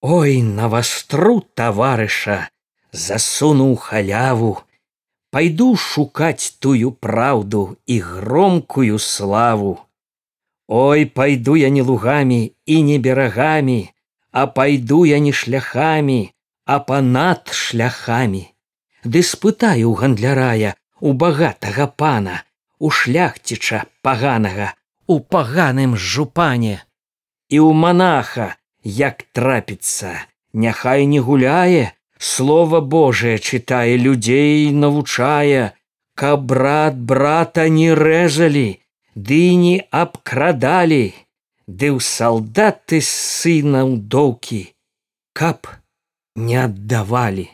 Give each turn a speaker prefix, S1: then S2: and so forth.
S1: Ой на вастру таварыша засунуў халяву, Пайду шукаць тую праўду і громкую славу. Ой, пайду я не лугамі і не берагамі, а пайду я не шляхамі, а панад шляхамі. Ды спытаю гандлярая у багатага пана, у шляхціча паганага, у паганым жупане. І ў манаха, як трапіцца, няхай не гуляе, Слова Божие чытае людзей навучае, каб брат брата не рэзалі, ды не абкрадалі, ды ў салдаты сынаў доўкі, каб не аддавалі.